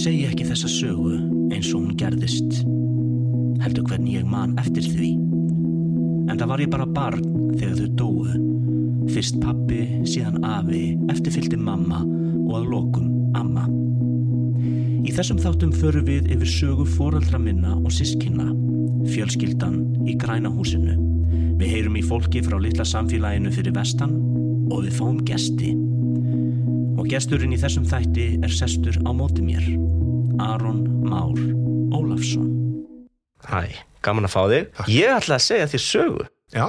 segi ekki þessa sögu eins og hún gerðist. Heldur hvernig ég man eftir því. En það var ég bara barn þegar þau dóu. Fyrst pappi, síðan afi, eftirfylgdi mamma og að lokum amma. Í þessum þáttum förum við yfir sögu fóraldra minna og sískinna, fjölskyldan í grænahúsinu. Við heyrum í fólki frá litla samfélaginu fyrir vestan og við fáum gesti. Gesturinn í þessum þætti er sestur á móti mér, Aron Már Ólafsson. Hæ, gaman að fá þig. Ég ætla að segja þér sögu. Já.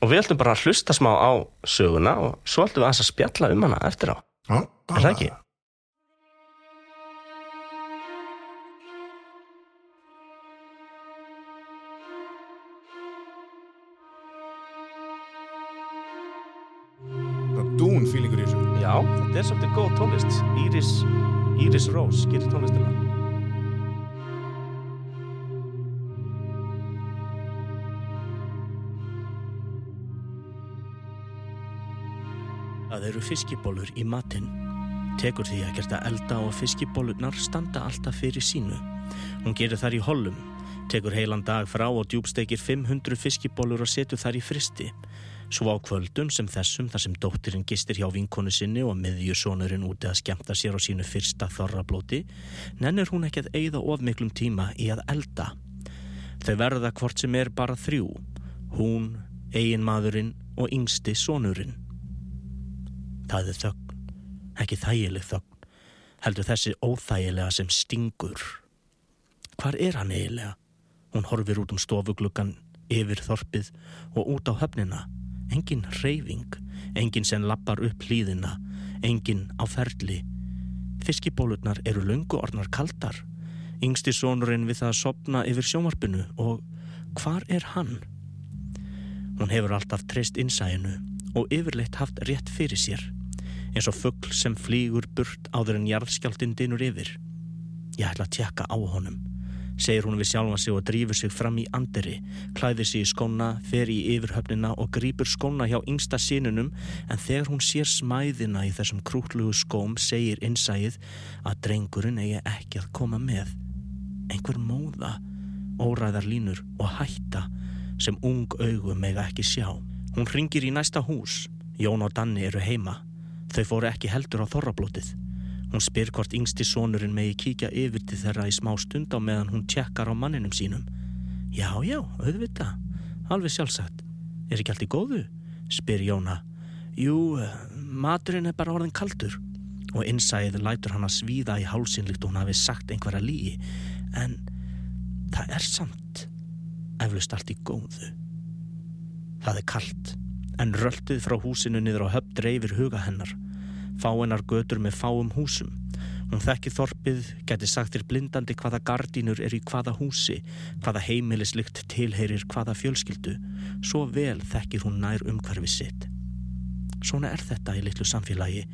Og við ætlum bara að hlusta smá á söguna og svo ætlum við að spjalla um hana eftir á. Já. Er það ekki? Þetta er svolítið góð tónlist. Íris, Íris Rós gerir tónlistina. Það eru fiskibólur í matinn. Tekur því ekkert að elda og fiskibólurnar standa alltaf fyrir sínu. Hún gerir þar í hollum, tekur heilan dag frá og djúbstekir 500 fiskibólur og setur þar í fristi. Svo á kvöldun sem þessum þar sem dóttirinn gistir hjá vinkonu sinni og miðjusónurinn úti að skemmta sér á sínu fyrsta þorrablóti, nennir hún ekki að eigða of miklum tíma í að elda. Þau verða hvort sem er bara þrjú, hún, eiginmaðurinn og yngsti sónurinn. Það er þögn, ekki þægileg þögn, heldur þessi óþægilega sem stingur. Hvar er hann eiginlega? Hún horfir út um stofugluggan yfir þorpið og út á höfnina. Engin reyfing, engin sem lappar upp hlýðina, engin á ferli. Fiskibólurnar eru lungu orðnar kaldar. Yngsti sonurinn við það að sopna yfir sjómarpinu og hvar er hann? Hún hefur alltaf treyst innsæinu og yfirleitt haft rétt fyrir sér, eins og fuggl sem flýgur burt áður en jarðskjáltinn dinur yfir. Ég ætla að tjekka á honum segir hún við sjálfa sig og drýfur sig fram í anderi, klæðir sig í skóna, fer í yfirhöfnina og grýpur skóna hjá yngsta sínunum en þegar hún sér smæðina í þessum krútlugu skóm segir innsæið að drengurinn eigi ekki að koma með. Einhver móða, óræðar línur og hætta sem ung augum eiga ekki sjá. Hún ringir í næsta hús, Jón og Danni eru heima, þau fóru ekki heldur á þorrablótið. Hún spyr hvort yngsti sonurinn megi kíkja yfir til þeirra í smá stund á meðan hún tjekkar á manninum sínum. Já, já, auðvita. Alveg sjálfsagt. Er ekki allt í góðu? spyr Jóna. Jú, maturinn er bara orðin kaldur. Og innsæðið lætur hann að svíða í hálsinlikt og hún hafi sagt einhverja lígi. En það er samt. Eflust allt í góðu. Það er kallt. En röltið frá húsinu niður á höfn dreifir huga hennar fáinnar götur með fáum húsum. Hún þekki þorpið, geti sagt þér blindandi hvaða gardínur er í hvaða húsi, hvaða heimilislykt tilheyrir hvaða fjölskyldu. Svo vel þekkir hún nær umhverfi sitt. Svona er þetta í litlu samfélagi.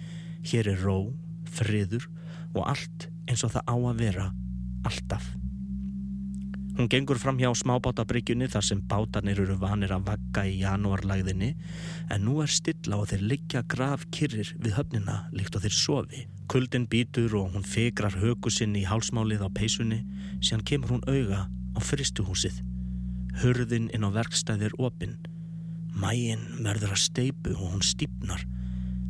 Hér er ró, friður og allt eins og það á að vera, alltaf. Hún gengur fram hjá smábátabryggjunni þar sem bátarnir eru vanir að vagga í janúarlæðinni en nú er stilla og þeir liggja graf kyrrir við höfnina líkt og þeir sofi. Kuldin býtur og hún fegrar höku sinni í hálsmálið á peisunni síðan kemur hún auga á fristuhúsið. Hörðin inn á verkstæðir opinn. Mægin verður að steipu og hún stýpnar.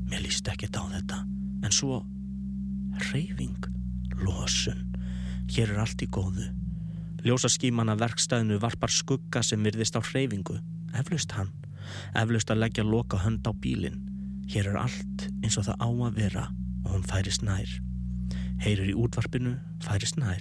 Mér líst ekkert á þetta en svo reyfing, losun. Hér er allt í góðu. Ljósaskíman af verkstæðinu varpar skugga sem virðist á hreyfingu. Eflaust hann. Eflaust að leggja loka hönd á bílinn. Hér er allt eins og það á að vera og hún færist nær. Heyrir í útvarpinu, færist nær.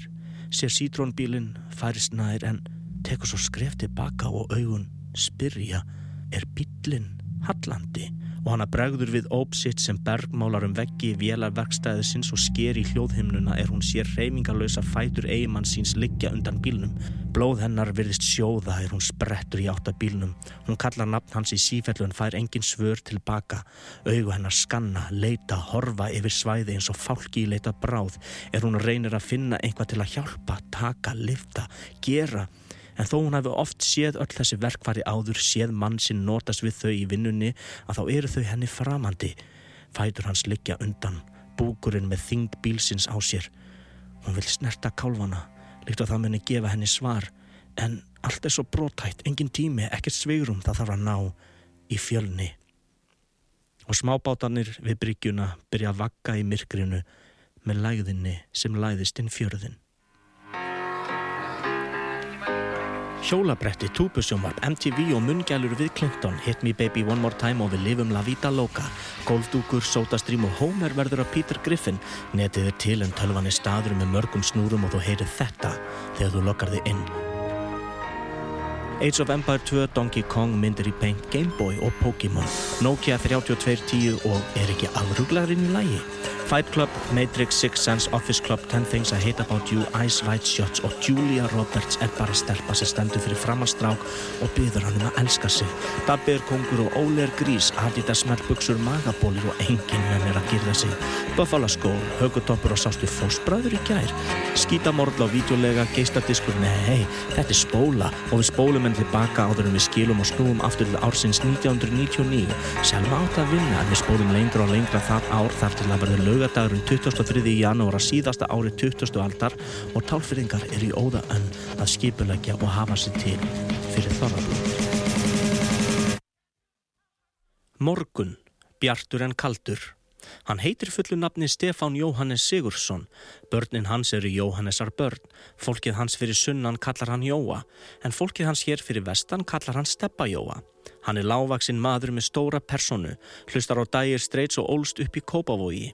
Sér sítrónbílinn, færist nær en tekur svo skref tilbaka og augun spyrja er bílinn hallandi og hana bregður við ópsitt sem bergmálar um veggi í vélarverkstæðisins og sker í hljóðhimnuna er hún sér reymingalösa fætur eigimann síns liggja undan bílnum. Blóð hennar virðist sjóða er hún sprettur í átta bílnum. Hún kallar nafn hans í sífellu en fær engin svör tilbaka. Augu hennar skanna, leita, horfa yfir svæði eins og fálki í leita bráð. Er hún reynir að finna einhvað til að hjálpa, taka, lifta, gera En þó hún hefði oft séð öll þessi verkfari áður, séð mann sinn notast við þau í vinnunni, að þá eru þau henni framandi. Fætur hans liggja undan, búkurinn með þingd bílsins á sér. Hún vil snerta kálvana, líkt að það muni gefa henni svar, en allt er svo brótætt, engin tími, ekkert svigrum það þarf að ná í fjölni. Og smábátanir við bryggjuna byrja að vakka í myrkrinu með læðinni sem læðist inn fjörðin. Hjólabretti, túbusjómarp, MTV og munngælur við Clinton, Hit Me Baby One More Time og við lifum La Vida Loca, Goldúkur, Sótastrím og Homer verður að Peter Griffin. Netið er til en tölvan er staður með mörgum snúrum og þú heyrir þetta þegar þú lokkar þig inn. Age of Empire 2, Donkey Kong, myndir í Paint, Game Boy og Pokémon, Nokia 3210 og er ekki afruglarinn í lægi. Fight Club, Matrix, Six Sense, Office Club, Ten Things I Hate About You, Ice White Shots og Julia Roberts er bara stelpa sem stendur fyrir framalstrák og byður hann um að elska sig. Dabbi er kongur og Óli er grís, Adidas smeltbuksur, magabólir og enginn menn er að girða sig. Buffalo skól, högutoppur og sástu fósbræður í gær. Skítamordla og videolega, geistadiskur, nei, þetta er spóla og við spólum henn tilbaka áður en við skilum og snúum aftur til ársins 1999. Selma átt að vinna en við spólum lengra og lengra það ár þar til að verður lög laugadagurinn 23. janúara síðasta ári 20. aldar og tálfyrringar er í óða önn að skipulegja og hafa sér til fyrir þorrablóð. Morgun, bjartur en kaldur. Hann heitir fullu nafni Stefán Jóhannes Sigursson. Börnin hans eru Jóhannesar börn. Fólkið hans fyrir sunnan kallar hann Jóa, en fólkið hans hér fyrir vestan kallar hann Steppa Jóa. Hann er lágvaksinn maður með stóra personu, hlustar á dægir streits og ólst upp í Kópavogi.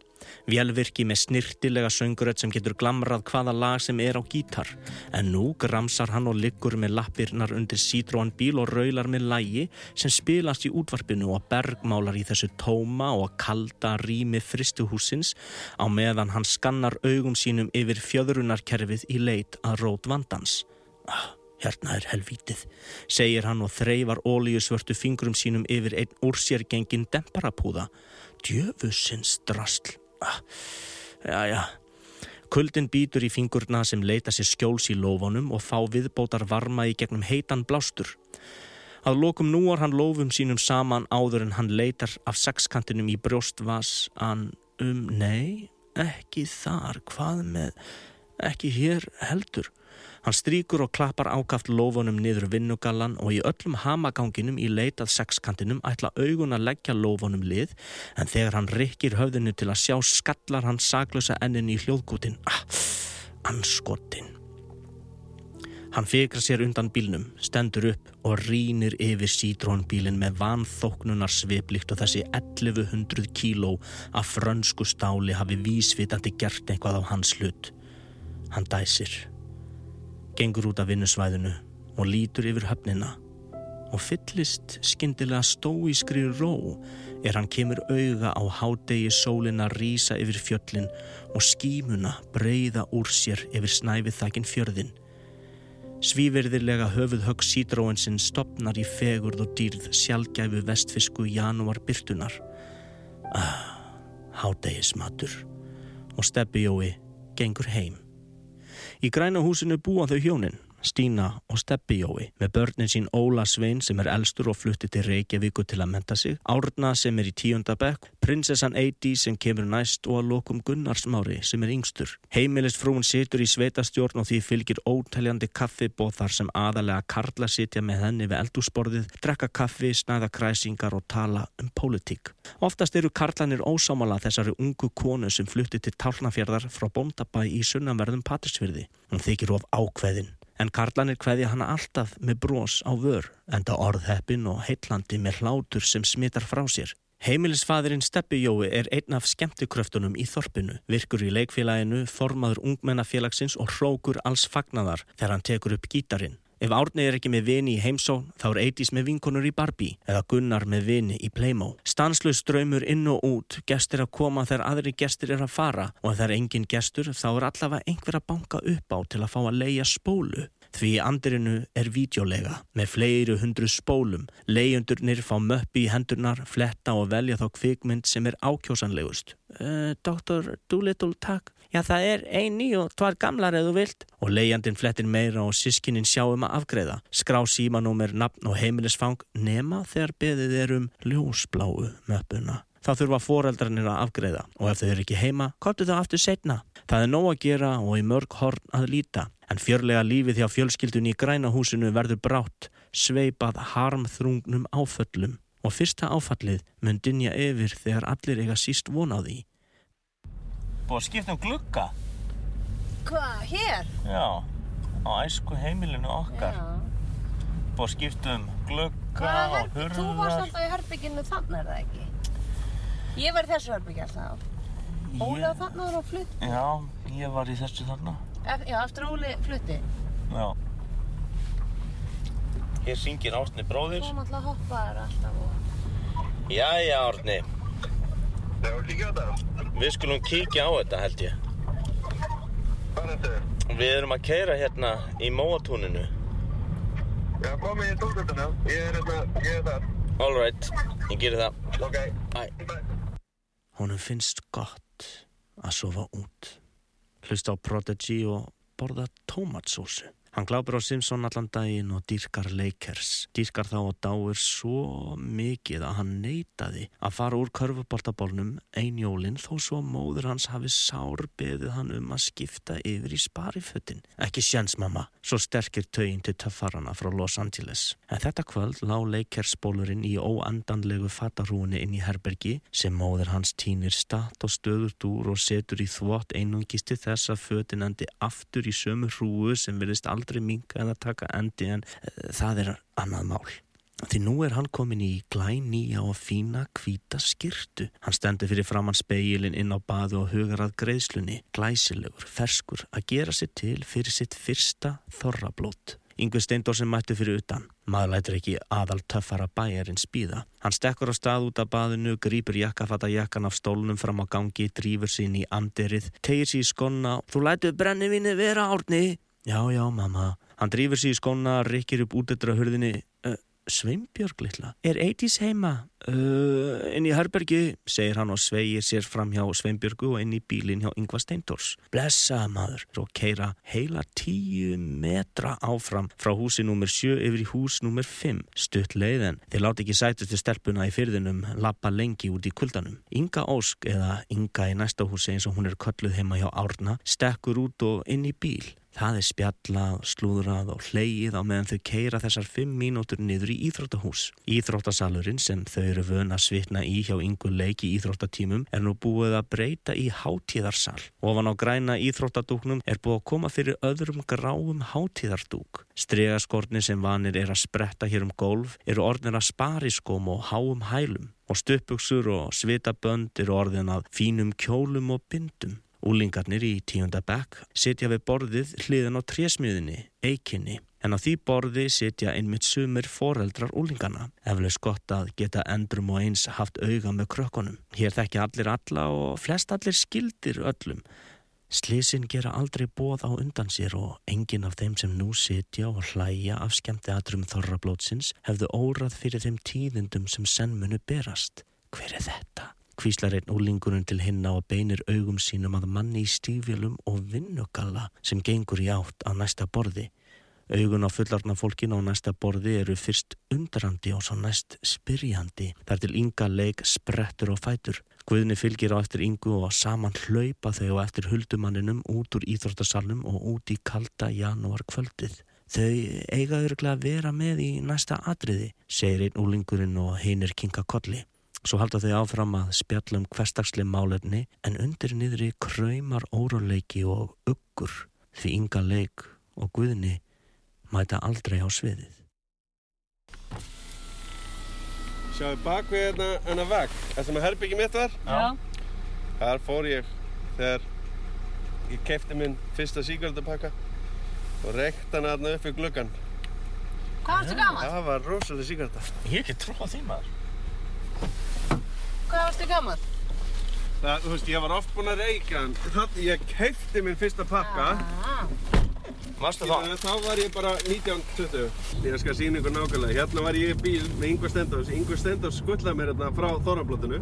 Vélvirki með snirtilega sönguröð sem getur glamrað hvaða lag sem er á gítar. En nú gramsar hann og liggur með lappirnar undir sítróan bíl og raular með lægi sem spilast í útvarpinu og bergmálar í þessu tóma og kalda rými fristuhúsins á meðan hann skannar augum sínum yfir fjöðrunarkerfið í leit að rót vandans. Ah, hérna er helvítið, segir hann og þreyfar ólíusvörtu fingrum sínum yfir einn úr sér gengin demparapúða. Djöfusins drasl. Já, já. Kuldin býtur í fingurna sem leita sér skjóls í lófunum og fá viðbótar varma í gegnum heitan blástur. Að lokum núar hann lófum sínum saman áður en hann leitar af sexkantinum í brjóstvas an um, nei, ekki þar, hvað með, ekki hér heldur. Hann stríkur og klappar ákaft lófunum niður vinnugallan og í öllum hamaganginum í leitað sexkantinum ætla augun að leggja lófunum lið en þegar hann rikkir höfðinu til að sjá skallar hann saglösa ennin í hljóðgútin. Ah, anskotin. Hann fikra sér undan bílnum, stendur upp og rínir yfir sítrónbílin með vanþóknunar sviplikt og þessi 1100 kíló af frönsku stáli hafi vísvitandi gert eitthvað á hans hlut. Hann dæsir gengur út af vinnusvæðinu og lítur yfir höfnina og fyllist skindilega stóískri ró er hann kemur auga á hádegi sólina rýsa yfir fjöllin og skímuna breyða úr sér yfir snæfið þakin fjörðin. Svíverðilega höfuð högg sítróinsinn stopnar í fegurð og dýrð sjálfgæfu vestfisku janúar byrtunar. Ah, hádegismatur og steppijói gengur heim. Í græna húsinu búa þau hjónin, Stína og Steppi Jói, með börnin sín Óla Svein sem er elstur og flutti til Reykjavíku til að menta sig, Árna sem er í tíundabekk, prinsessan Eidi sem kemur næst og að lokum Gunnarsmári sem er yngstur. Heimilist frún situr í sveitastjórn og því fylgir ótæljandi kaffibóþar sem aðalega karla sitja með henni við eldúsborðið, drekka kaffi, snæða kræsingar og tala um pólitík. Oftast eru karlanir ósámala þessari ungu konu sem flutti til Tálnafjörðar frá Bóndabæ í sunnanverðum Patrísfjörði. Hún þykir of ákveðin en karlanir hveði hana alltaf með brós á vör, enda orðheppin og heitlandi með hlátur sem smittar frá sér. Heimilisfadurinn Steppi Jói er einn af skemmtikröftunum í þorpinu, virkur í leikfélaginu, formaður ungmennafélagsins og hrókur alls fagnadar þegar hann tekur upp gítarin. Ef Árni er ekki með vini í heimsón, þá er Eitís með vinkonur í Barbie eða Gunnar með vini í Playmo. Stanslust ströymur inn og út, gestur að koma þegar aðri gestur er að fara og ef það er engin gestur þá er allavega einhver að banka upp á til að fá að leia spólu. Því andirinu er vídeolega með fleiri hundru spólum. Leiundurnir fá möppi í hendurnar, fletta og velja þá kvikmynd sem er ákjósanlegust. Uh, Doktor Doolittle, takk. Já, það er ein ný og tvar gamlar eða þú vilt. Og leiandin flettir meira og sískinin sjáum að afgreða. Skrá símanúmer, nafn og heimilisfang nema þegar beðið er um ljósbláu möppuna. þá þurfa foreldrarnir að afgreða og ef þau eru ekki heima, komtu þau aftur setna. Það er nóg að gera og í mörg horn að líta, en fjörlega lífið hjá fjölskyldunni í græna húsinu verður brátt, sveipað harmþrungnum áföllum og fyrsta áfallið mun dinja yfir þegar allir eiga síst von á því. Búið að skipta um glugga? Hvað, hér? Já, á æsku heimilinu okkar. Já. Búið að skipta um glugga Hvað og herbyggj? Þú varst hurðar. alltaf í herbygginu þannig er það ekki? Ég var í þessu herbyggja alltaf. Óli á þannig var á flutt. Já, ég var í þessu þarna. Ef, já, eftir að Óli flutti. Já. Hér syngir Árni bróðir. Þú náttúrulega hoppaður alltaf og... Jæja Árni, Já, kíkja á þetta. við skulum kíkja á þetta held ég. Hvað er þetta? Við erum að keira hérna í móatúninu. Já, komið í tókvölduna. Ég er hérna, ég er þar. All right, ég gerir það. Ok. Æ. Bye. Honum finnst gott að sofa út. Hlusta á Prodigy og borða tómatsósu. Hann glápir á Simpson allan daginn og dýrkar Lakers. Dýrkar þá og dáir svo mikið að hann neytaði að fara úr körfuboltabólnum einjólinn þó svo móður hans hafi sár beðið hann um að skipta yfir í sparifötin. Ekki sjens mamma, svo sterkir tögin til töffarana frá Los Angeles. En þetta kvöld lá Lakers bólurinn í óandanlegu fatarúinu inn í herbergi sem móður hans týnir statt og stöðurt úr og setur í þvott einungist til þess að fötin endi aftur í sömu hrúu sem verðist aldrei minka eða taka endi en uh, það er annað mál. Því nú er hann komin í glænýja og fína hvíta skirtu. Hann stendur fyrir framann speilin inn á baðu og hugar að greiðslunni, glæsilegur, ferskur, að gera sér til fyrir sitt fyrsta þorrablót. Yngvi Steindór sem mættu fyrir utan. Maður lætur ekki aðal töffara bæjarinn spýða. Hann stekkur á stað út af baðinu, grýpur jakkafata jakkan af stólnum fram á gangi, drýfur sín í anderið, tegir sér í skonna. Þú lætur brennivinni vera árni. Já, já, mamma. Hann drýfur sér í skonna, rikkir upp út eftir að hurðinni. Uh, Sveinbjörg litla, er Eitís heima? Uh, inn í herbergi, segir hann og sveigir sér fram hjá Sveinbjörgu og inn í bílinn hjá Yngva Steindors. Blessa maður, og keira heila tíu metra áfram frá húsi nummer sjö yfir í hús nummer fimm. Stutt leiðin, þeir láti ekki sætustu stelpuna í fyrðinum lappa lengi út í kuldanum. Inga Ósk, eða Inga í næsta húsi eins og hún er kölluð heima hjá Árna, stekkur út og inn í bíl. Það er spjallað, slúðrað og hleyið á meðan þau keira þessar fimm mínútur niður í Íþróttahús. Íþróttasalurinn sem þau eru vön að svitna í hjá yngur leik í Íþróttatímum er nú búið að breyta í hátíðarsal. Ofan á græna Íþróttadúknum er búið að koma fyrir öðrum gráum hátíðardúk. Stregaskorni sem vanir er að spretta hér um golf eru orðin að spariskóm og háum hælum og stuppuksur og svitabönd eru orðin að fínum kjólum og bindum. Úlingarnir í tíunda bekk sitja við borðið hliðan á trésmiðinni, eikinni, en á því borði sitja einmitt sumir foreldrar úlingarna. Eflaus gott að geta endrum og eins haft auga með krökkunum. Hér þekki allir alla og flest allir skildir öllum. Slisin gera aldrei bóð á undan sér og engin af þeim sem nú sitja og hlæja af skemmti aðrum þorrablótsins hefðu órað fyrir þeim tíðindum sem senn munu berast. Hver er þetta? Hvíslar einn úlingurinn til hinna og beinir augum sínum að manni í stífjölum og vinnugalla sem gengur í átt á næsta borði. Augun á fullarna fólkinu á næsta borði eru fyrst undrandi og svo næst spyrjandi. Þar til ynga leik sprettur og fætur. Guðni fylgir á eftir yngu og saman hlaupa þau á eftir huldumanninum út úr íþróttasalnum og út í kalda janúar kvöldið. Þau eiga örglega að vera með í næsta atriði, segir einn úlingurinn og hinir kinka kolli. Svo halda þau áfram að spjalla um hverstagsli málefni en undir niðri kraumar óróleiki og uggur því ynga leik og guðni mæta aldrei á sviðið. Sjáðu bak við hérna hennar vegg, það sem að herbyggi mitt var, Já. þar fór ég þegar ég kefti minn fyrsta síkvöldapakka og reykt hann aðna upp í gluggan. Hvað varstu gammal? Það var rosalega síkvölda. Ég hef ekki trúið því maður. Hvað varstu gammal? Það, þú veist, ég var oft búinn að reyka hann. Þannig ég kefti minn fyrsta pakka, Ah, Mástu þá? þá var ég bara 19-20. Ég skal sína ykkur nákvæmlega. Hérna var ég í bíl með Ingvar Stendós. Ingvar Stendós skuttlaði mér hérna frá Þorrablótinu.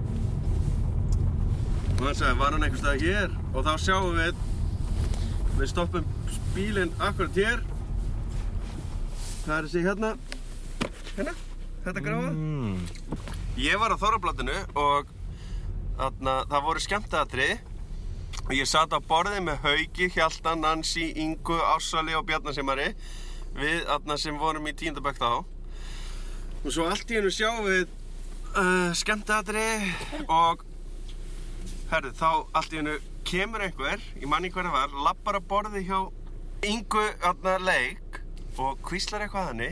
Og hann sagði, var hann einhvers stað hér? Og þá sjáum við, við stoppum bílinn akkurat hér. Það er þessi hérna, hérna, þetta gráða. Mm. Ég var á Þorrablótinu og þarna, það voru skemmtaðatri og ég satt á borði með Hauki, Hjaltan, Nansi, Ingu, Ássali og Bjarnasimari við þarna sem vorum í tíundabökk þá og svo allt í hennu sjáum við uh, skemmtaðatri og herðu, þá allt í hennu kemur einhver, ég manni hver það var, lappar að borði hjá Ingu þarna leik og kvíslar eitthvað að henni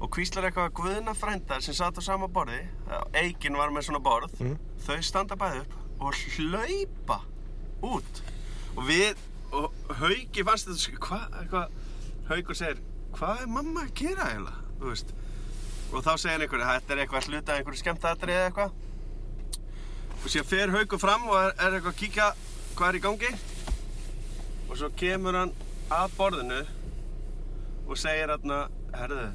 og kvíslar eitthvað að Guðna frændar sem satt á sama borði Eikin var með svona borð Mm. þau standa bæði upp og hlaupa út. Og við, og Hauki fannst þetta sk- hvað, eitthvað? Haukur segir, hvað er mamma að gera eiginlega, þú veist. Og þá segir einhver, þetta er eitthvað hluta einhverju skemmtaðatri eða eitthvað. Og síðan fer Haukur fram og er, er eitthvað að kíkja hvað er í gangi. Og svo kemur hann að borðinu og segir hérna, herðu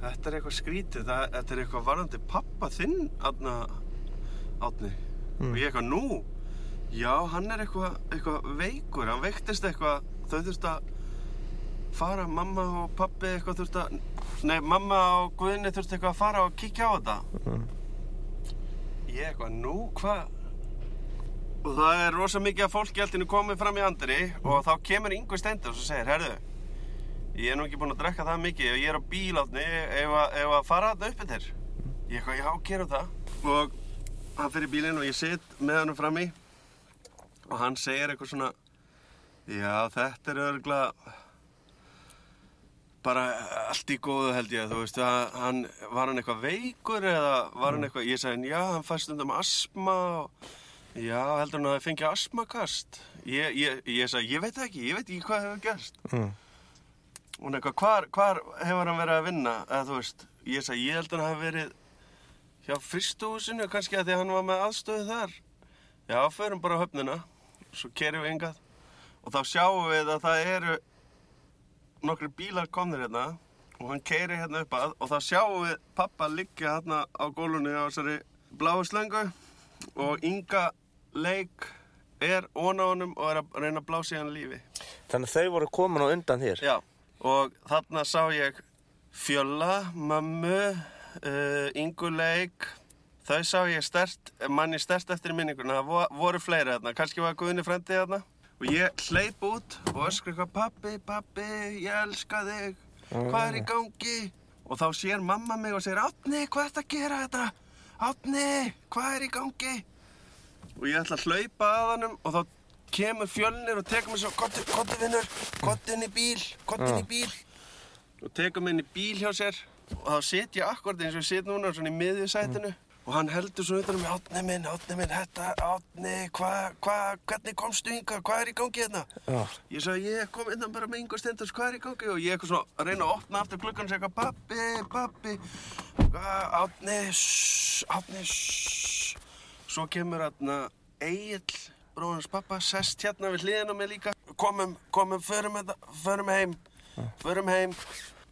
þetta er eitthvað skrítið, það, þetta er eitthvað varðandi pappa þinn, hérna átni og ég eitthvað, nú? Já, hann er eitthvað, eitthvað veikur, hann veiktist eitthvað. Þau þurft að fara, mamma og pappi eitthvað þurft að nei, mamma og Guðni þurft eitthvað að fara og kíkja á þetta. Mm. ég eitthvað, nú, hvað og það er rosa mikið af fólki alltaf komið fram í andri og þá kemur Yngvi Steindur og segir, herðu ég er nú ekki búinn að drekka það mikið. Og ég er á bíl átni ef, að- fara þarna uppi þér. Ég eitthvað, já, gerum það. Og hann fyrir bílinn og ég sit með hann fram í og hann segir eitthvað svona já, þetta er örgulega bara allt í góðu held ég, þú veist, hann, var hann eitthvað veikur eða var hann eitthvað, ég sagði, já, hann fæst stundum asma og, já, heldur hann að það fengi asmakast, ég, ég, ég sagði, ég veit það ekki, ég veit ekki hvað hefur gerst. Mm. Hann eitthvað, hvar, hvar hefur hann verið að vinna, eða þú veist, ég sagði, ég held hann hafi verið hjá fyrstuhúsinu, kannski að því að hann var með aðstöðu þar. Já, förum bara höfnina, svo kerum við yngað og þá sjáum við að það eru nokkri bílar komnir hérna og hann keiri hérna upp að og þá sjáum við pappa liggja hérna á gólunni á þessari bláu slöngu og Inga leik er ón á honum og er að reyna að blása í hann lífi. Þannig að þau voru komin á undan þér? Já, og þarna sá ég Fjölla, Mömmu, uh, Ingu leik, þau sá ég stert, manni stert eftir minninguna, það vo- voru fleiri þarna, kannski var Guðni frendi þarna og ég hleyp út og öskra eitthvað pappi, pappi, ég elska þig, hvað er í gangi? Og þá sér mamma mig og segir Átni, hvað ert að gera þetta? Átni, hvað er í gangi? Og ég ætla að hlaupa að hannum og þá kemur fjölnir og tekur mig svo Kottu, kottu vinnur, kottu inn í bíl, kottu inn í bíl Og inn í bíl hjá sér Og þá sit ég akkurat eins og ég sit núna svona í miðjusætinu Og hann heldur svo utan um mig Átni minn, átni minn, þetta, átni, hvað, hvað, hvernig komstu hingað, hvað er í gangi hérna? Já. Ég sagði, ég kom innan bara með yngur stendurs, hvað er í gangi? Og ég eitthvað svona að reyna að opna aftur gluggan og segja pappi, pappi, átni, shhh, átni, shhh. Svo kemur hérna Egil, bróðans pappa, sest hérna við hliðina mig líka. Komum, komum, förum, förum heim, förum heim.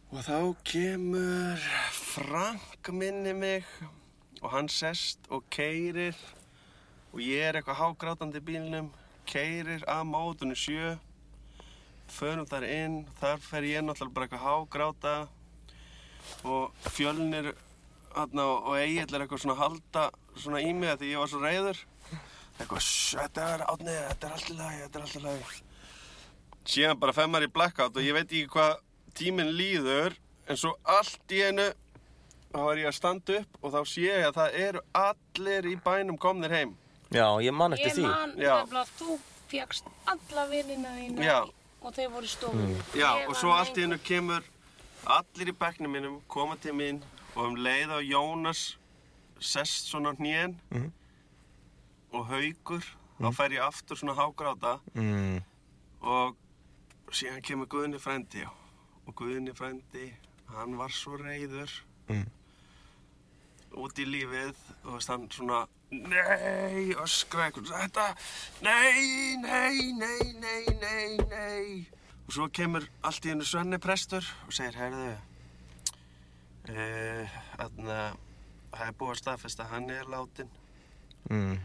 Og þá kemur Frank minni mig og hann sest og keirir og ég er eitthvað hágrátandi bílnum, keirir að mótunum sjö, förum þar inn, þar fer ég náttúrulega bara eitthvað hágráta og fjölnir og Egil er eitthvað svona halda svona í mig að því ég var svo reyður. Eitthvað, "Shh, þetta er átnið, þetta er allt í lagi, þetta er allt í lagi. Síðan bara femmar í blackout og ég veit ekki hvað tíminn líður en svo allt í einu þá er ég að standa upp og þá sé ég að það eru allir í bænum komnir heim. Já, ég man eftir Ég því. man Já. nefnilega að þú fegst alla vinnina þína Já. og þeir voru í stofunni. Já, Ég og svo allt í hennu kemur allir í bekknum mínum, koma til mín og um leið á Jónas sest svona á hnén Mhm. Og haugur, þá fær ég aftur svona hágráta Mm. og síðan kemur Guðni frændi já. og Guðni frændi, hann var svo reyður Mm. út í lífið og veist, hann svona nei, öskra eitthvað þetta, nei, nei, nei, nei, nei, nei og svo kemur allt í hennu Svenni prestur og segir, heyrðu uh, þarna það er búið að staðfesta að hann er látin Mm.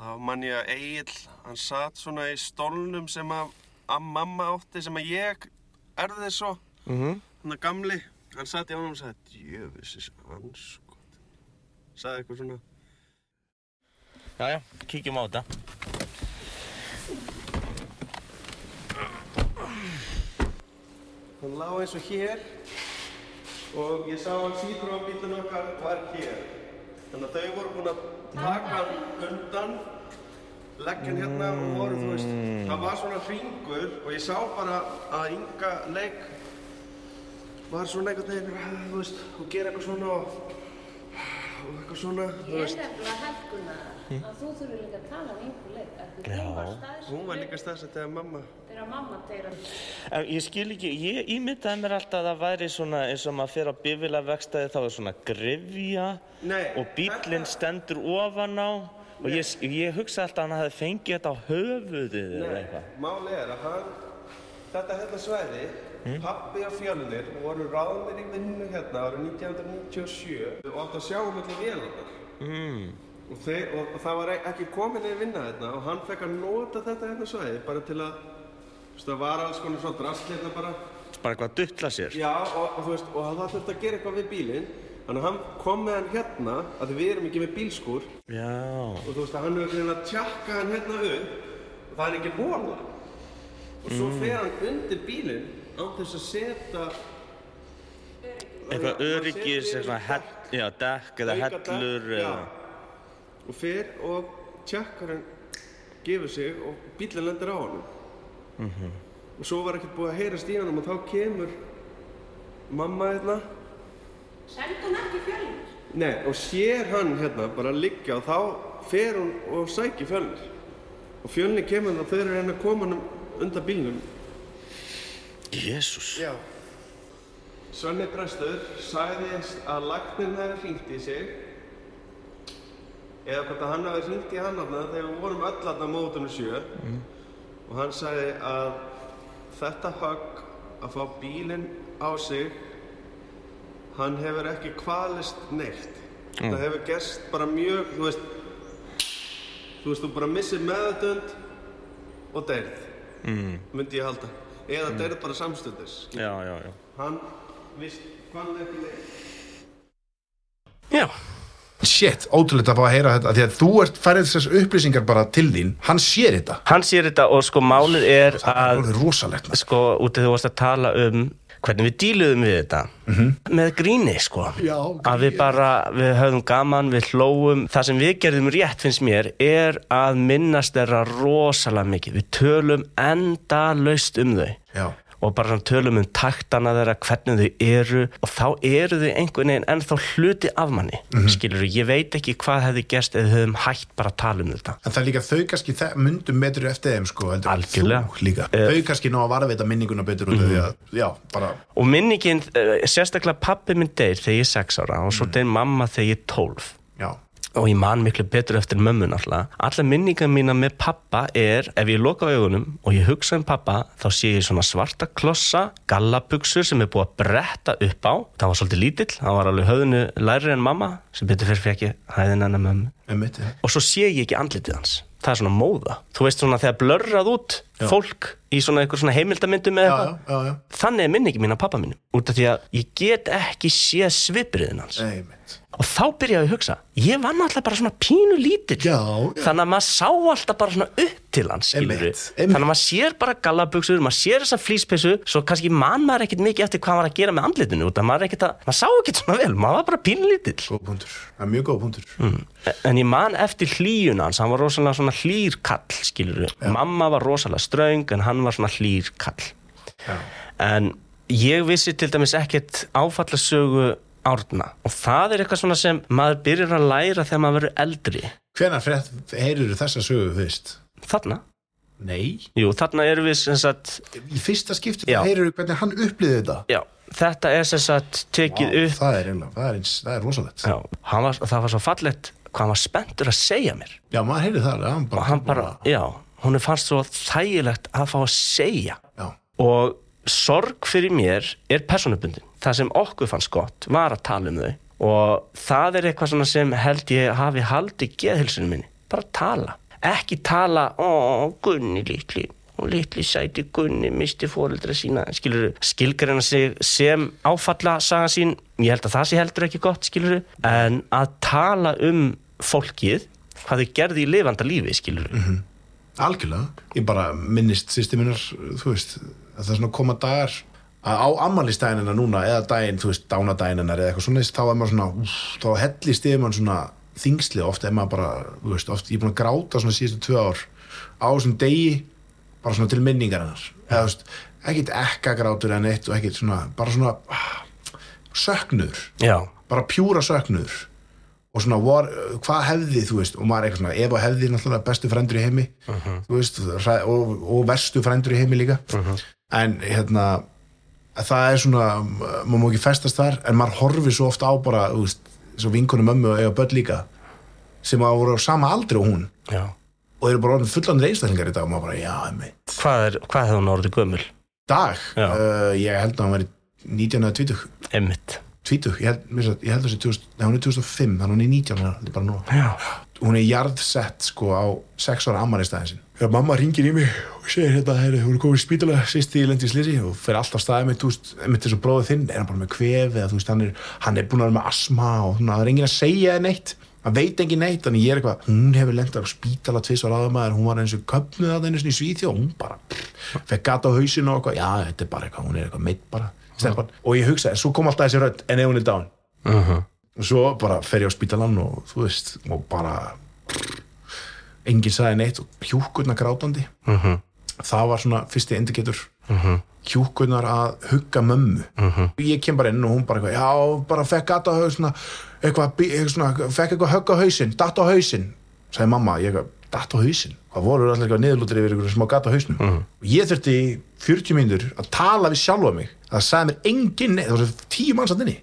Þá man ég að Egil hann satt svona í stólnum sem að, að mamma átti sem að ég erði svo Mm hann að gamli, hann satt í ánum og sagði djöfisins anskot sagði eitthvað svona Já, já, kíkjum á þetta. Hann lá eins og hér og ég sá hann sítur á bílun okkar var hér. Þannig að þau voru búin að taka hann undan, leggja hann hérna og voru, þú veist, það var svona hringur og ég sá bara að Inga leik var svona einhvern veginn, þú veist, og gera eitthvað svona og, og eitthvað svona, þú Ég er nefnilega helguna að þú þurfur líka að tala um einhver leik. af því Þú var staðsett Hún var líka staðsett eða mamma. þegar mamma deyra. En ég skil ekki, ég ímyndaði mér alltaf að það væri svona eins og maður fer á bifila vegstæði þá er svona grifja Nei, og bílinn stendur ofan á og ég, ég hugsa alltaf að hann hefði fengið þetta á höfuðið eða Nei, eitthvað. máli er að hann, þetta hérna svæði, pappi og fjölunir voru ráðnir í vinnu hérna árið 1997 og átt að sjá allir vélarnar. Mm. Og, þeir, og, og það var e- ekki komin í vinna hérna og hann fekk að nota þetta hérna svæði bara til að, þú veist, það var alls konar svona drast hérna bara. Bara eitthvað að duttla sér. Já, og, og þú veist, og það þurfti að gera eitthvað við bílinn. Þannig að hann kom með hann hérna, að við erum ekki með bílskúr, Já. og þú veist hann hefur reyna að tjakka hann hérna upp og það er ekki hóla og svo fer hann undir bílinn án þess að setja Eitthvað Hann öryggis, eitthvað hell, já, dekk eða dekk, hellur já. eða... og fer og tjakkar hann gefur sig og bílinn lendir á hann Mhm. og svo var ekkert búið að heyrast í hann og þá kemur mamma hérna Send hún ekki fjölnir? Nei, og sér hann hérna bara liggja og þá fer hún og sækir fjölnir. Og fjölnir kemur hann og þau eru reyna að koma hann undan bílnum. Jésús. Já. Svenni Brestur sagðist að lagnin hefði hringt í sig eða hvort að hann hefði hringt í hann þarna þegar við vorum öll þarna mótunum sjö og hann sagði að þetta högg að fá bílinn á sig hann hefur ekki kvalist neitt það hefur gerst bara mjög þú veist þú veist þú bara missir meðutund og deyrð mm. myndi ég halda eða mm. deyrð bara samstundis Já, já, já. hann vist hvað ekki neitt Já. Shit, ótrúlega að fá að heyra þetta því að þú ert færið þessar upplýsingar bara til þín hann sér þetta Hann sér þetta og sko málið er það er að alveg rosalegt maður. sko út af þú varst að tala um hvernig við díluðum við þetta. Með gríni sko. Já, að við bara, við höfðum gaman, við hlóum það sem við gerðum rétt finnst mér er að minnast þeirra rosalega mikið, við tölum enda laust um þau. Já, og bara tölum um taktana þeirra hvernig þau eru og þá eru þau einhvern veginn ennþá hluti af manni mm skilur ég veit ekki hvað hefði gerst við höfum hægt bara að tala um þetta. En það er líka þau kannski myndum betur eftir þeim sko Algjörlega. Eh. þau kannski ná að varðveita minninguna betur af því að, já, bara og minningin, eh, sérstaklega pappi minn deyr þegar ég er 6 ára og svo deyr mamma þegar ég er 12 já, og ég man miklu betur eftir mömmu náttúrulega. Alla minningar mína með pappa er ef ég loka augunum og ég hugsa um pappa þá sé ég svona svarta klossa gallabuxur sem er búið að bretta upp á. Það var svolítið lítill, hann var alveg höfðinu læri en mamma sem betur fyrir fekk ég hæðin hennar mömmu. Um mitt og svo sé ég ekki andlitið hans. Það er svona móða, þú veist svona þegar blörrað út fólk í svona einhver svona heimildamyndum já, eða já, eitthvað. já, já, þannig er minningi mín af pappa mínum. Út af því að ég get ekki séð svipriðin hans. Nei. Og þá byrjaði ég að hugsa ég var náttúrulega bara svona pínu lítill. Já, já. þannig að maður sá alltaf bara svona upp til hans þannig að maður sér bara gallabuxur maður sér þessa flýspissu svo kannski man maður ekkert mikið eftir hvað maður að gera með andlitinu út af maður, að, maður sá ekkert svona vel maður var bara pínu lítill. Góð punktur, það er mjög góð punktur. Mm. en ég man eftir hlýjuna hans hann var rosalega svona hlýr kall skilur mamma var rosalega ströng en hann var svona hlýr kall já, en ég vissi til dæmis ekkert áfallasögu árna. Og það er eitthvað svona sem maður byrjar að læra þegar maður verður eldri. Hvenær frétt heyrður þessa sögu fyrst? þarna, Nei, jú þarna erum við sem sagt, í fyrsta skipti heyrður hvernig hann upplýði þetta? Já, þetta er sem sagt tekið Vá, upp það er eiginlega, það er, eins, það er rosalegt. Já, var, það var svo fallegt hvað hann var spenntur að segja mér. Já, maður heyrði það, hann bara, hann bara, já, hún er fannst svo þægilegt að fá að segja. Já, og sorg fyrir mér er personubundin það sem okkur fannst gott var að tala um þau. Og það er eitthvað sem held ég hafi haldið geðhilsunum minni. Bara tala, ekki tala ó, Gunni litli og litli sæti Gunni misti fóreldra sína. Skilur, skilgreina sig sem áfalla saga sín, ég held að það sé heldur ekki gott skilur, en að tala um fólkið hvað þau gerði í lifanda lífi, skilur algjörlega, ég bara minnist systeminnar, þú veist að það er svona koma dagar að á ammælistæðinina núna eða daginn, þú veist, dánadægininnar eða eitthvað svona, þá er maður svona úff, þá hellist yfir mann svona þingslið oft er maður bara, þú veist, oft ég er búin að gráta svona síðustu tvö ár á þessum degi, bara svona til minningar hennar, eða þú veist, ekkit ekka grátur eða neitt og ekkit svona bara svona ah, söknuður. Já, bara pjúra söknuður. Og svona var, hvað hefði þú veist og maður eitthvað svona, ef og hefði náttúrulega bestu frendur í heimi þú veist, og, og verstu frendur í heimi líka. En hérna það er svona, maður má ekki festast þar en maður horfir svo ofta á bara veist, svo vinkunum mömmu og eiga börn líka sem að voru á sama aldri og hún. Já. Og eru bara orðin fullandir einstaklingar í dag og maður bara, já, einmitt. Hvað, er, hvað hefði hún orðið gömul? dag, uh, ég held að hann væri 19 eða 20 Emmitt 20, ég held, sagt- ég held að 2000, nei, hún er 2005, þannig hún er 19 ára, þetta er bara nú Já, hún er jarðsett sko á 6 ára ammælistæðin sin þegar mamma ringir í mig og segir hérna heyri, hún er komin í spítala sýst í lendi í slisi og fer alltaf staðið með, þú veist, með þessu bróðið þinn er hann bara með kvef eða þú veist, hann er, hann er búin að vera með asma og svona, það er enginn að segja neitt. Hann veit engin neitt, þannig ég er eitthvað hún hefur lendað á spítala tvis var aðamaður hún var eins og köpnuð að henni í Svíþjó og hún bara, pff, fekk gata á hausinu og eitthvað, já, þetta er bara eitthvað, hún er eitthvað meitt bara stelpan. og ég hugsa, svo kom alltaf þessi rödd en ef hún er dán og svo bara fer ég á spítalan og þú veist og bara enginn sagði neitt og hjúkurnar grátandi. Það var svona fyrsti indikator. Hjúkurnar að hugga mömmu. Ég kem bara inn og hún bara eitthvað, já, bara fekk á hausina eitthvað, eitthvað fekk eitthvað högg á hausinn datt á hausinn, sagði mamma ég eitthvað, datt á hausinn, hvað voru allir eitthvað niðurlútur yfir eitthvað smá gata á hausnum? Og ég þurfti í 40 mínútur að tala við sjálfa mig. Það sagði mér enginn það voru tíu manns að inni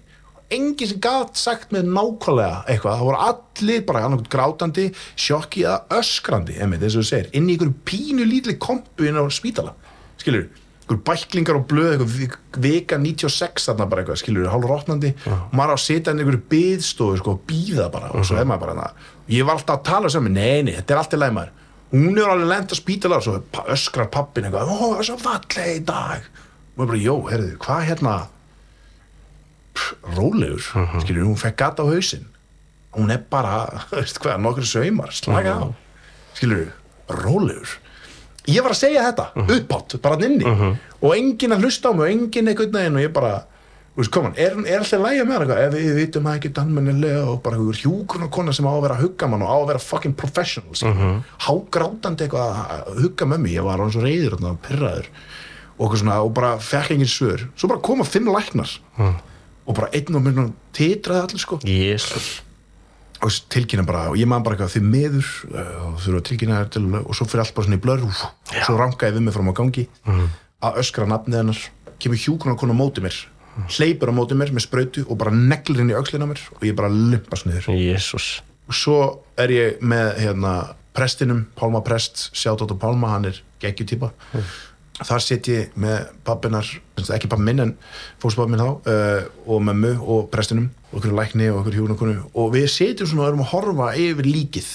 enginn sem gat sagt með nákvæmlega eitthvað, það voru allir bara annarkot grátandi, sjokki eða öskrandi einmitt, eins og þú segir, inn í einhverju pínu lítli kompu inn á spítala skilur, einhverju bæklingar og blöð eitthvað vika 96 þarna bara eitthvað, skilur, hálf rótnandi og maður á að setja inn einhverju byðstofu sko, býða bara, og svo er maður bara þarna. ég var alltaf að tala saman, nei, nei, þetta er alltaf læg maður. Hún er alveg lent á spítala og svo öskrar pappin eitthvað, ó, það er svo falleg í dag. Og ég bara, jó, herðu, hvað hérna rólegur, skilur, hún fekk gata á hausinn. Hún er bara, veist hvað, nokkur saumar slaka á, skilur rólegur. Ég var að segja þetta, uppátt, bara hann inni. Og enginn að hlusta á mig og enginn einhvern veginn og ég bara, veist, koma er, er alltaf lægja með eitthvað, ef við vitum það ekki almennilega og bara hjúkurna kona sem á að vera að hugga mann og á að vera fucking professional skilur, hágrátandi eitthvað að hugga með mig, ég var hann svo reyður og pyrraður og, eitthvað svona, og bara fekk engin svör, svo bara koma fimm læknar og bara einn og minn titraði allir sko. Jésús og tilkynna bara, og ég man bara eitthvað því miður uh, og þurfa að tilkynna þér til og svo fyrir allt bara svona í blör úf, svo rangaði við mig fram á gangi að öskra nafnið hennar. Kemur hjúkunar konu á móti mér hleypur á móti mér með sprautu og bara neglir inn í öxlina á mér og ég bara lumpast niður. Jésús og svo er ég með hérna prestinum, Pálma Prest sjátt á Pálma, hann er geggjutýpa þar sitt ég með pappinar, ekki pappi minn en fókspappi minn þá uh, og mömmu og prestinum og okkur lækni og okkur hjúnakonu og við sitjum svona og erum að horfa yfir líkið.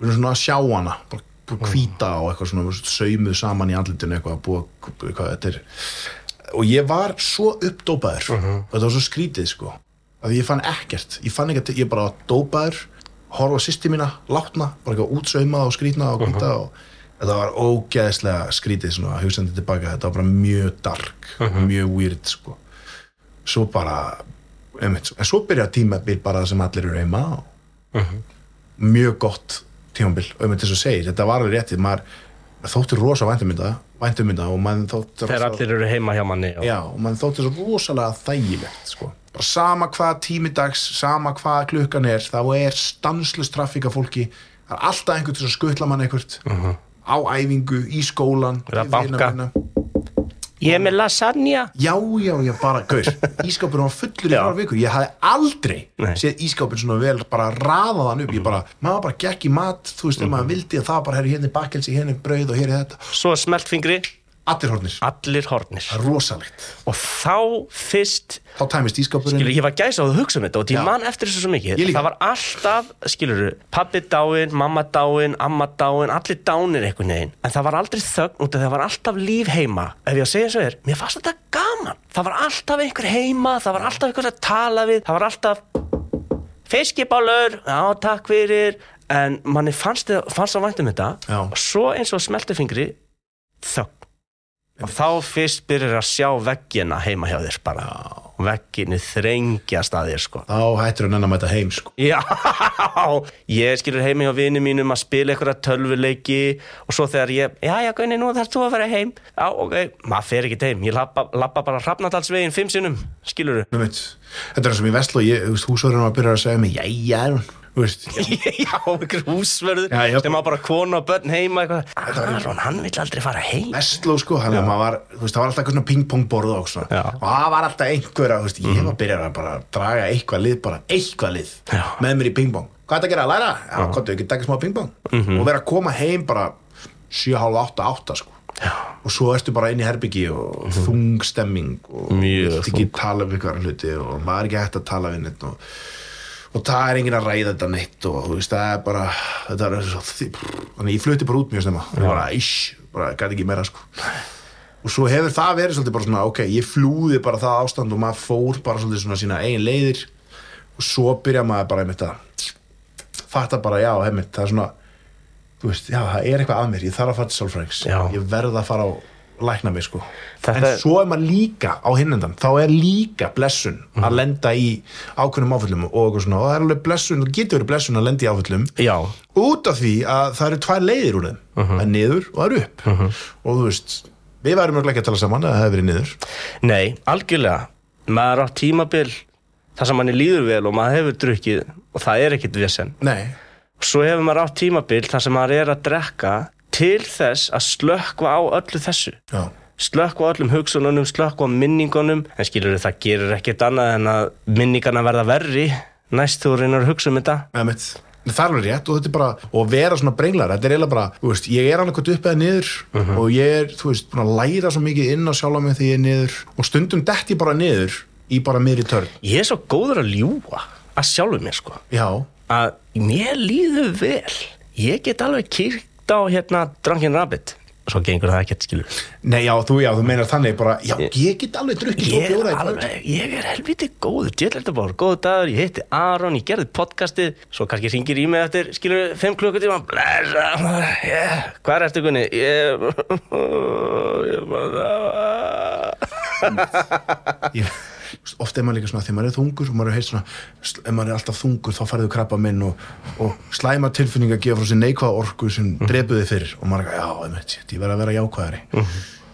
Við erum svona að sjá hana bara að hvíta og eitthvað svona saumuð saman í andlitinu eitthvað, búið, eitthvað þetta er. Og ég var svo uppdópaður. Og þetta var svo skrítið sko að ég fann ekkert, ég fann ekkert ég bara dópaður, horfa sýsti mína látna, bara eitthvað útsaumað og skrítna og hvíta og þetta var ógeðslega skrítið svona hugsaði tilbaka, þetta var bara mjög dark mjög weird sko. Svo bara einmitt, en svo byrja tímabil bara sem allir eru heima og mjög gott tímabil einmitt þess að segja, þetta var alveg réttið. Maður, maður þóttir rosa væntumynda væntumynda og maður þóttir Þegar allir eru heima hjá manni og... Já, og mann þótti svo rosalega þægilegt sko. bara sama hvað tímidags sama hvað klukkan er þá er stanslust trafík af fólki. Það er alltaf einhvern að skutla mann einhvert á æfingu, í skólan vina banka. Ég er með lasagna. Já, já, já, bara, gaur Ískápurinn var fullur í frára vikur. Ég hafði aldrei Nei. séð ískápurinn svona vel bara raðað hann upp. Ég bara, maður bara gekk í mat Þú veist, ef maður vildi að það bara herri hérna er bakkelsi, hérna er brauð og hérna er þetta. Svo smelt fingri, Allir hornir, allir hornir rosalegt. Og þá fyrst Þá tæmist ískápurinn Skilur, ég var gæsa á að hugsa um þetta og ég man eftir þessu svo mikið. Ég líka. Það var alltaf, skilur pabbi dáin, mamma dáin, amma dáin allir dánir einhvern veginn. En það var aldrei þögn út af það var alltaf líf heima. Ef ég að segja svo er, mér fannst þetta gaman. Það var alltaf einhver heima, það var alltaf einhver að tala við, það var alltaf fiskibálur, já takk fyrir. En manni fannst það fannst það vænt um þetta Já. Og þá fyrst byrjar að sjá veggina heima hjá þér bara. Og vegginni þrengjast að þér sko. Þá hættir hann að mæta heim sko. Já, ég skilur heimi hjá vini mínum að spila einhverja tölvuleiki og svo þegar ég, já, já, Gunni, nú þarf þú að fara heim. Já, ok, maður fer ekki heim, ég lappa, lappa bara hrafnadalsvegin fimm sinnum, skilur veit, þetta er mér veslu ég, þú veist, húsverðurinn var að byrja að segja mig þú veist, Já, einhver húsverður Já, já. sem á bara kona og börn heima eitthvað Aron, hann vill aldrei fara heim veslu sko að maður var, þú veist, var alltaf eitthvað svona pingpong borð og svona, Já. Mhm. og það var alltaf einhver að, þú veist, ég var að byrja að bara draga eitthvað lið, bara eitthvað lið Já. með mér í pingpong, hvað er þetta að gera, að læra? Já, hvað er ekki að taka smá pingpong Mhm. og vera að koma heim bara 7, halv 8, 8 sko Já. og svo ertu bara inn í herbyggi og þung stemming og Mhm. Mjög vilt ekki tala um ykkur hluti og maður er ekki hægt að tala við neitt og, og það er enginn að ræða þetta neitt og þú veist, það er bara þetta er svo, þannig ég flutti bara út mjög snemma. Og bara, ish, bara gæti ekki meira sko. Og svo hefur það verið svolítið bara svona ok, ég flúði bara það ástand og maður fór bara svolítið svona sína eigin leiðir. Og svo byrja maður bara einmitt að fatta bara, já, einmitt, það er svona þú veist, já, það er eitthvað að mér ég þarf að fara til Já. ég verð að fara á lækna mig sko. Þetta en svo er maður líka á hinnendan þá er líka blessun Mhm. að lenda í ákveðnum áföllum og og það er alveg blessun, það getur verið blessun að lenda í áföllum Já, út af því að það eru tvær leiðir úr þeim. Mhm. það er niður og það er upp. Og þú veist, við værum ekki að tala saman að það hefur verið niður. Nei, algjörlega. Maður á tímabil þar sem manni líður vel og maður hefur drukkið og það er ekkit vesen. Nei, svo hefur maður á tímabil þar sem maður er að drekka til þess að slökkva á öllu þessu. Já, slökkva á öllum hugsununum, slökkva á minningunum. En skilur það gerir ekkert annað en að minningarna verða verri næst þú reynir að hugsa um þetta. Emitt. það er alveg rétt og þetta er bara og vera svona brenglar, þetta er eiginlega bara þú veist, ég er annað upp eða niður Mhm. og ég er, þú veist, búin að læra svo mikið inn á sjálfa mig þegar ég er niður og stundum dett ég bara niður í bara miðri törn. Ég er svo góður að ljúa að sjálfu mér sko. Já, að mér líður vel. Ég get alveg kýrt á hérna Drunken Rabbit. Svo gengur það ekkert skilur. Nei já, þú, já, þú meinar þannig bara, já, ég get alveg drukkið ég er alveg, ég er helviti góður djöðlega bara, góður dagur, ég heiti Aron ég gerði podcastið, svo kannski ringir í mig eftir, skilur, 5 klukkutíma. Blessa, yeah. hvað er eftir kunni ég ég bara ég, ofta er maður líka svona þegar maður er þungur og maður er heilt svona ef maður er alltaf þungur þá farið krabba minn og, og slæma tilfinning að gefa frá sér neikvað orku sem mm. drepuði fyrir. Og maður er já, einmitt, ég verð að vera jákvæðari.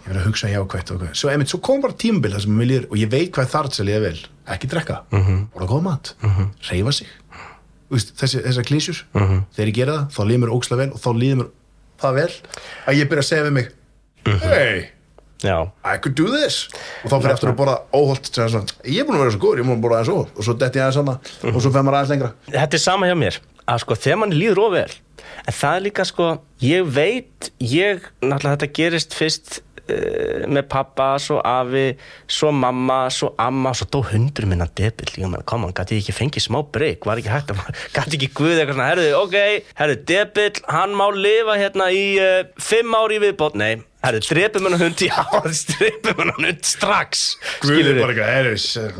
Ég verð að hugsa jákvætt og, svo, einmitt, svo kom bara tímabil það sem mér líður og ég veit hvað þar til ég vel ekki drekka, mm -hmm. bara góða mat reyfa sig. Veist, þessi, þessar klísjur, þegar ég gera það þá líður mér ókslega vel og þá líður mér það vel að ég byrja að segja við mig hey, já, I could do this. Og þá fyrir eftir að borða óholt svona, ég er búin að vera svo góður, ég er búin að borða aðeins óholt og svo detti ég aðeins hana og svo fer maður aðeins lengra. Þetta er sama hjá mér að sko þegar mann líður ofvel en það er líka sko ég veit, ég, náttúrulega þetta gerist fyrst með pappa, svo afi svo mamma, svo amma svo dó hundur minna debil. Líka mann, kom hann, gæti ég ekki fengið smá breyk var ekki hægt gæti ekki guð eitthvað svona herðu, ok, herðu, debil hann má lifa hérna í uh, fimm ári í viðbót, nei herðu, drepum hann hund, já, drepum hann hund strax, skilur bara eitthvað, herri,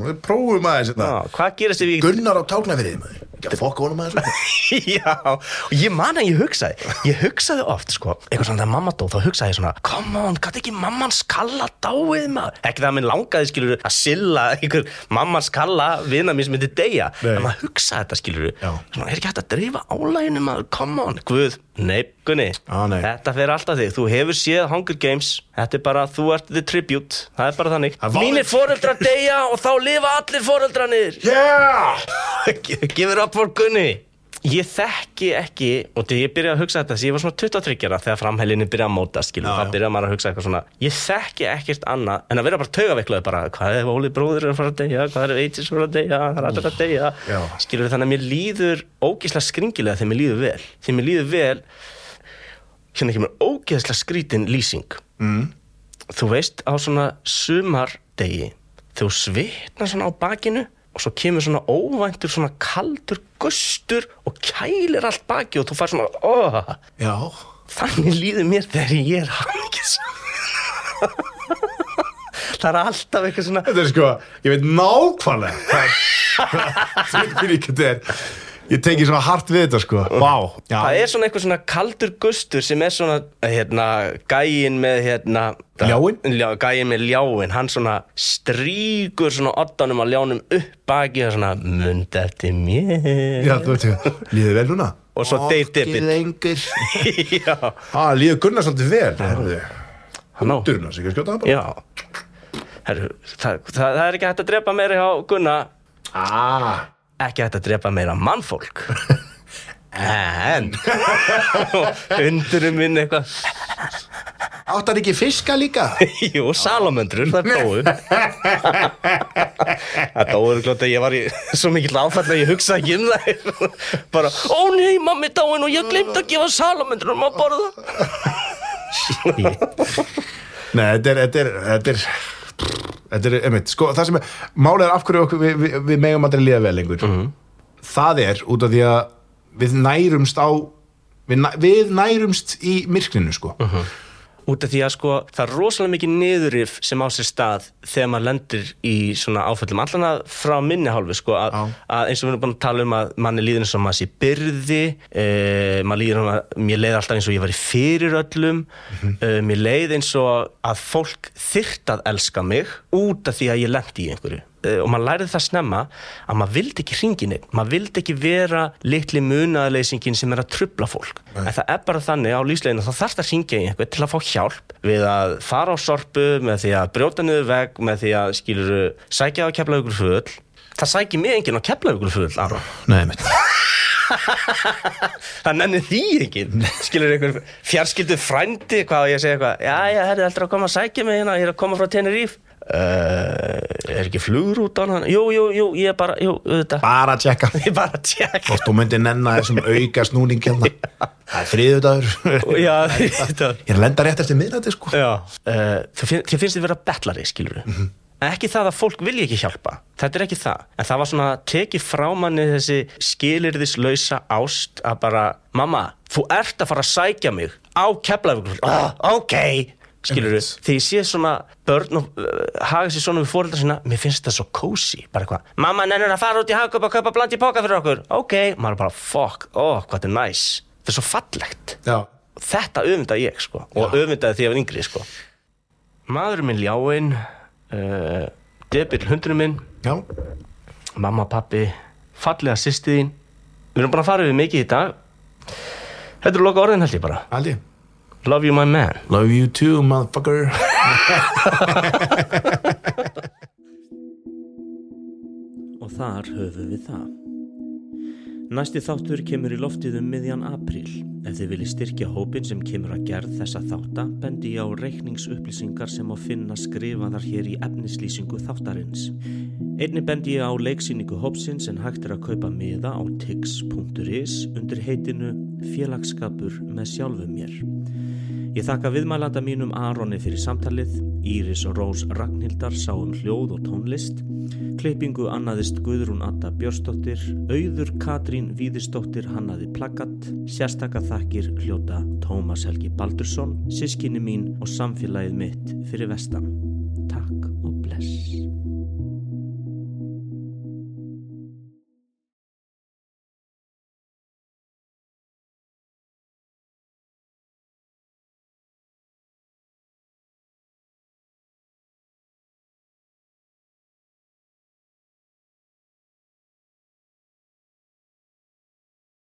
við prófum aðeins þetta hvað gerist ef ég Gunnar á táknafyrðið maður ekki að fokka honum aðeins upp. Já, og ég man að ég hugsaði Ég hugsaði oft, sko Eitthvað svona þegar mamma dó, þá hugsaði ég svona Come on, gæti ekki mamman skalla dáið maður? Ekki það að minn langaði, skilur Að silla einhver mamman skalla Vina mér sem deyja Nei. En maður hugsaði þetta, skilur Já. Svona, er ekki hægt að dreifa álæginu maður? Come on, guð, nei, gunni. Á, nei. Þetta fer alltaf þig, þú hefur séð Hunger Games. Þetta er bara, þú ert the tribute. Það er bara þannig. Mínir foreldrar deyja og þá lifa allir foreldrarnir. Yeah! Give for Gunni Ég þekki ekki, og þegar ég byrjaði að hugsa þetta, þess að ég var svona 23 ára þegar framhælinni byrjaði að móta, skilur, já. byrjaði maður að hugsa eitthvað svona, ég þekki ekkert annað en að vera bara taugaveiklaði bara, hvað er Óli bróður að fara að deyja, hvað er Eitís að deyja, það er allir að deyja, skilur, þannig að mér líður ógeðslega skringilega þegar mér líður vel, þegar mér líður vel, hérna kemur ógeðslega skrítin lýsing, mm. þú veist, á svona sumardegi, þú svitnar svona á bakinu og svo kemur svona óvæntur svona kaldur gustur og kælir allt baki og þú fær svona oh, Já, þannig líður mér þegar ég er hangis það er alltaf eitthvað svona þetta er sko, ég veit nákvæmlega hvað tilfinning þetta er Ég teki svona hart við þetta sko. Já, Það er svona eitthvað svona kaldur gustur sem er svona, hérna, gæin með, hérna Ljáinn? Ljá, Gæin með ljáin, hann svona stríkur svona oddanum á ljánum upp baki og svona mund eftir mér. Já þú veit Líður vel núna? Og svo lengur. Já, ah, Líður Gunnar svolítið vel? Á. Durna, sig að skjóta Já. Herru, það, það, það er ekki hægt að drepa meira hjá Gunna. Ah Ekki hægt að drepa meira mannfólk. En Undurum minn eitthvað. Áttar ekki fiska líka? Jú, salamöndrur, það dóu. Það dóu glótt að ég var í svo mikill áfall að ég hugsa ekki um það. Bara, ó nei, mammi er dáin og ég glemt að gefa salamöndrunum að borða. Nei, þetta er, þetta er, þetta er, einmitt, sko, það sem er, málið er af hverju okkur, við, við, við megum aldrei líða vel lengur. Það er út af því að við nærumst á, við, næ- við nærumst í myrkrinu, sko. Út af því að sko, það er rosalega mikið niðurif sem á sér stað þegar maður lendir í svona áföllum. Allan að frá minni hálfu sko, að, að eins og við erum búin að tala um að manni líður eins og maður sé byrði eh, maður líður um að mér leið alltaf eins og ég var í fyrir öllum eh, mér leið eins og að fólk þyrt að elska mig út af því að ég lendi í einhverju og maður lærið það snemma að maður vildi ekki hringin einn, maður vildi ekki vera litli munaðleysingin sem er að trubla fólk. En það er bara þannig á lífsleginu þá þarfst að hringja í einhvern til að fá hjálp við að fara á sorpu með því að brjóta niður veg með því að skilur sækja á keflaugur full það sækir mig enginn á keflaugur Aron. Nei, einmitt. það nennir því ekki skilur einhver fjarskildu frændi hvað og ég segi eitthvað, já, já, herri, ég er ekki flugur út á hann? Jú, jú, jú, ég er bara, jú, Bara að tjekka. Hvort þú myndir nenna þessum auka snúning hérna. Það er friðudagur. Ég er lenda rétt eftir miðnætti, sko. uh, þér finnst þið vera betlari, skilur Mhm. ekki það að fólk vilja ekki hjálpa. Þetta er ekki það, en það var svona tekið frá manni þessi skilirðislausa ást að bara mamma, þú ert að fara að sækja mig á keflavíkur, ah, ok skilur Einmitt. þegar ég sé svona börn og uh, haga sér svona við fóreldra sína mér finnst þetta svo kósi, bara eitthvað mamma nennir að fara út í hagköp og kaupa bland í póka fyrir okkur. Ok, maður er bara fuck, ó, hvað þetta er næs þetta er svo fallegt. Já. þetta öfunda ég sko og öfundaði því að ég var yngri sko. Maðurinn minn ljáin uh, debil hundurinn minn. Já. mamma, pappi, fallega sýsti þín. Við erum bara að fara við mikið í dag. Þetta eru loka orðin held ég bara. Aldi. Love you my man Love you too, motherfucker. og þar höfum við það Næsti þáttur kemur í loftið um miðjan apríl. Ef þið viljið styrkja hópin sem kemur að gerð þessa þátta, bendi ég á reikningsupplýsingar sem á finna skrifaðar hér í efnislýsingu þáttarins. Einni bendi ég á leiksýningu hópsins en hægt er að kaupa miða á tix.is undir heitinu Félagsskapur með sjálfum mér. Ég þakka viðmælanda mínum Aroni fyrir samtalið, Íris og Rós Ragnhildar sá um hljóð og tónlist, klippingu annaðist Guðrún Atta Björsdóttir, auður Katrín Víðisdóttir hannaði plaggat, sérstakka þakkir hljóta Tómas Helgi Baldursson, sískinni mín og samfélagið mitt fyrir vestan. Takk og bless.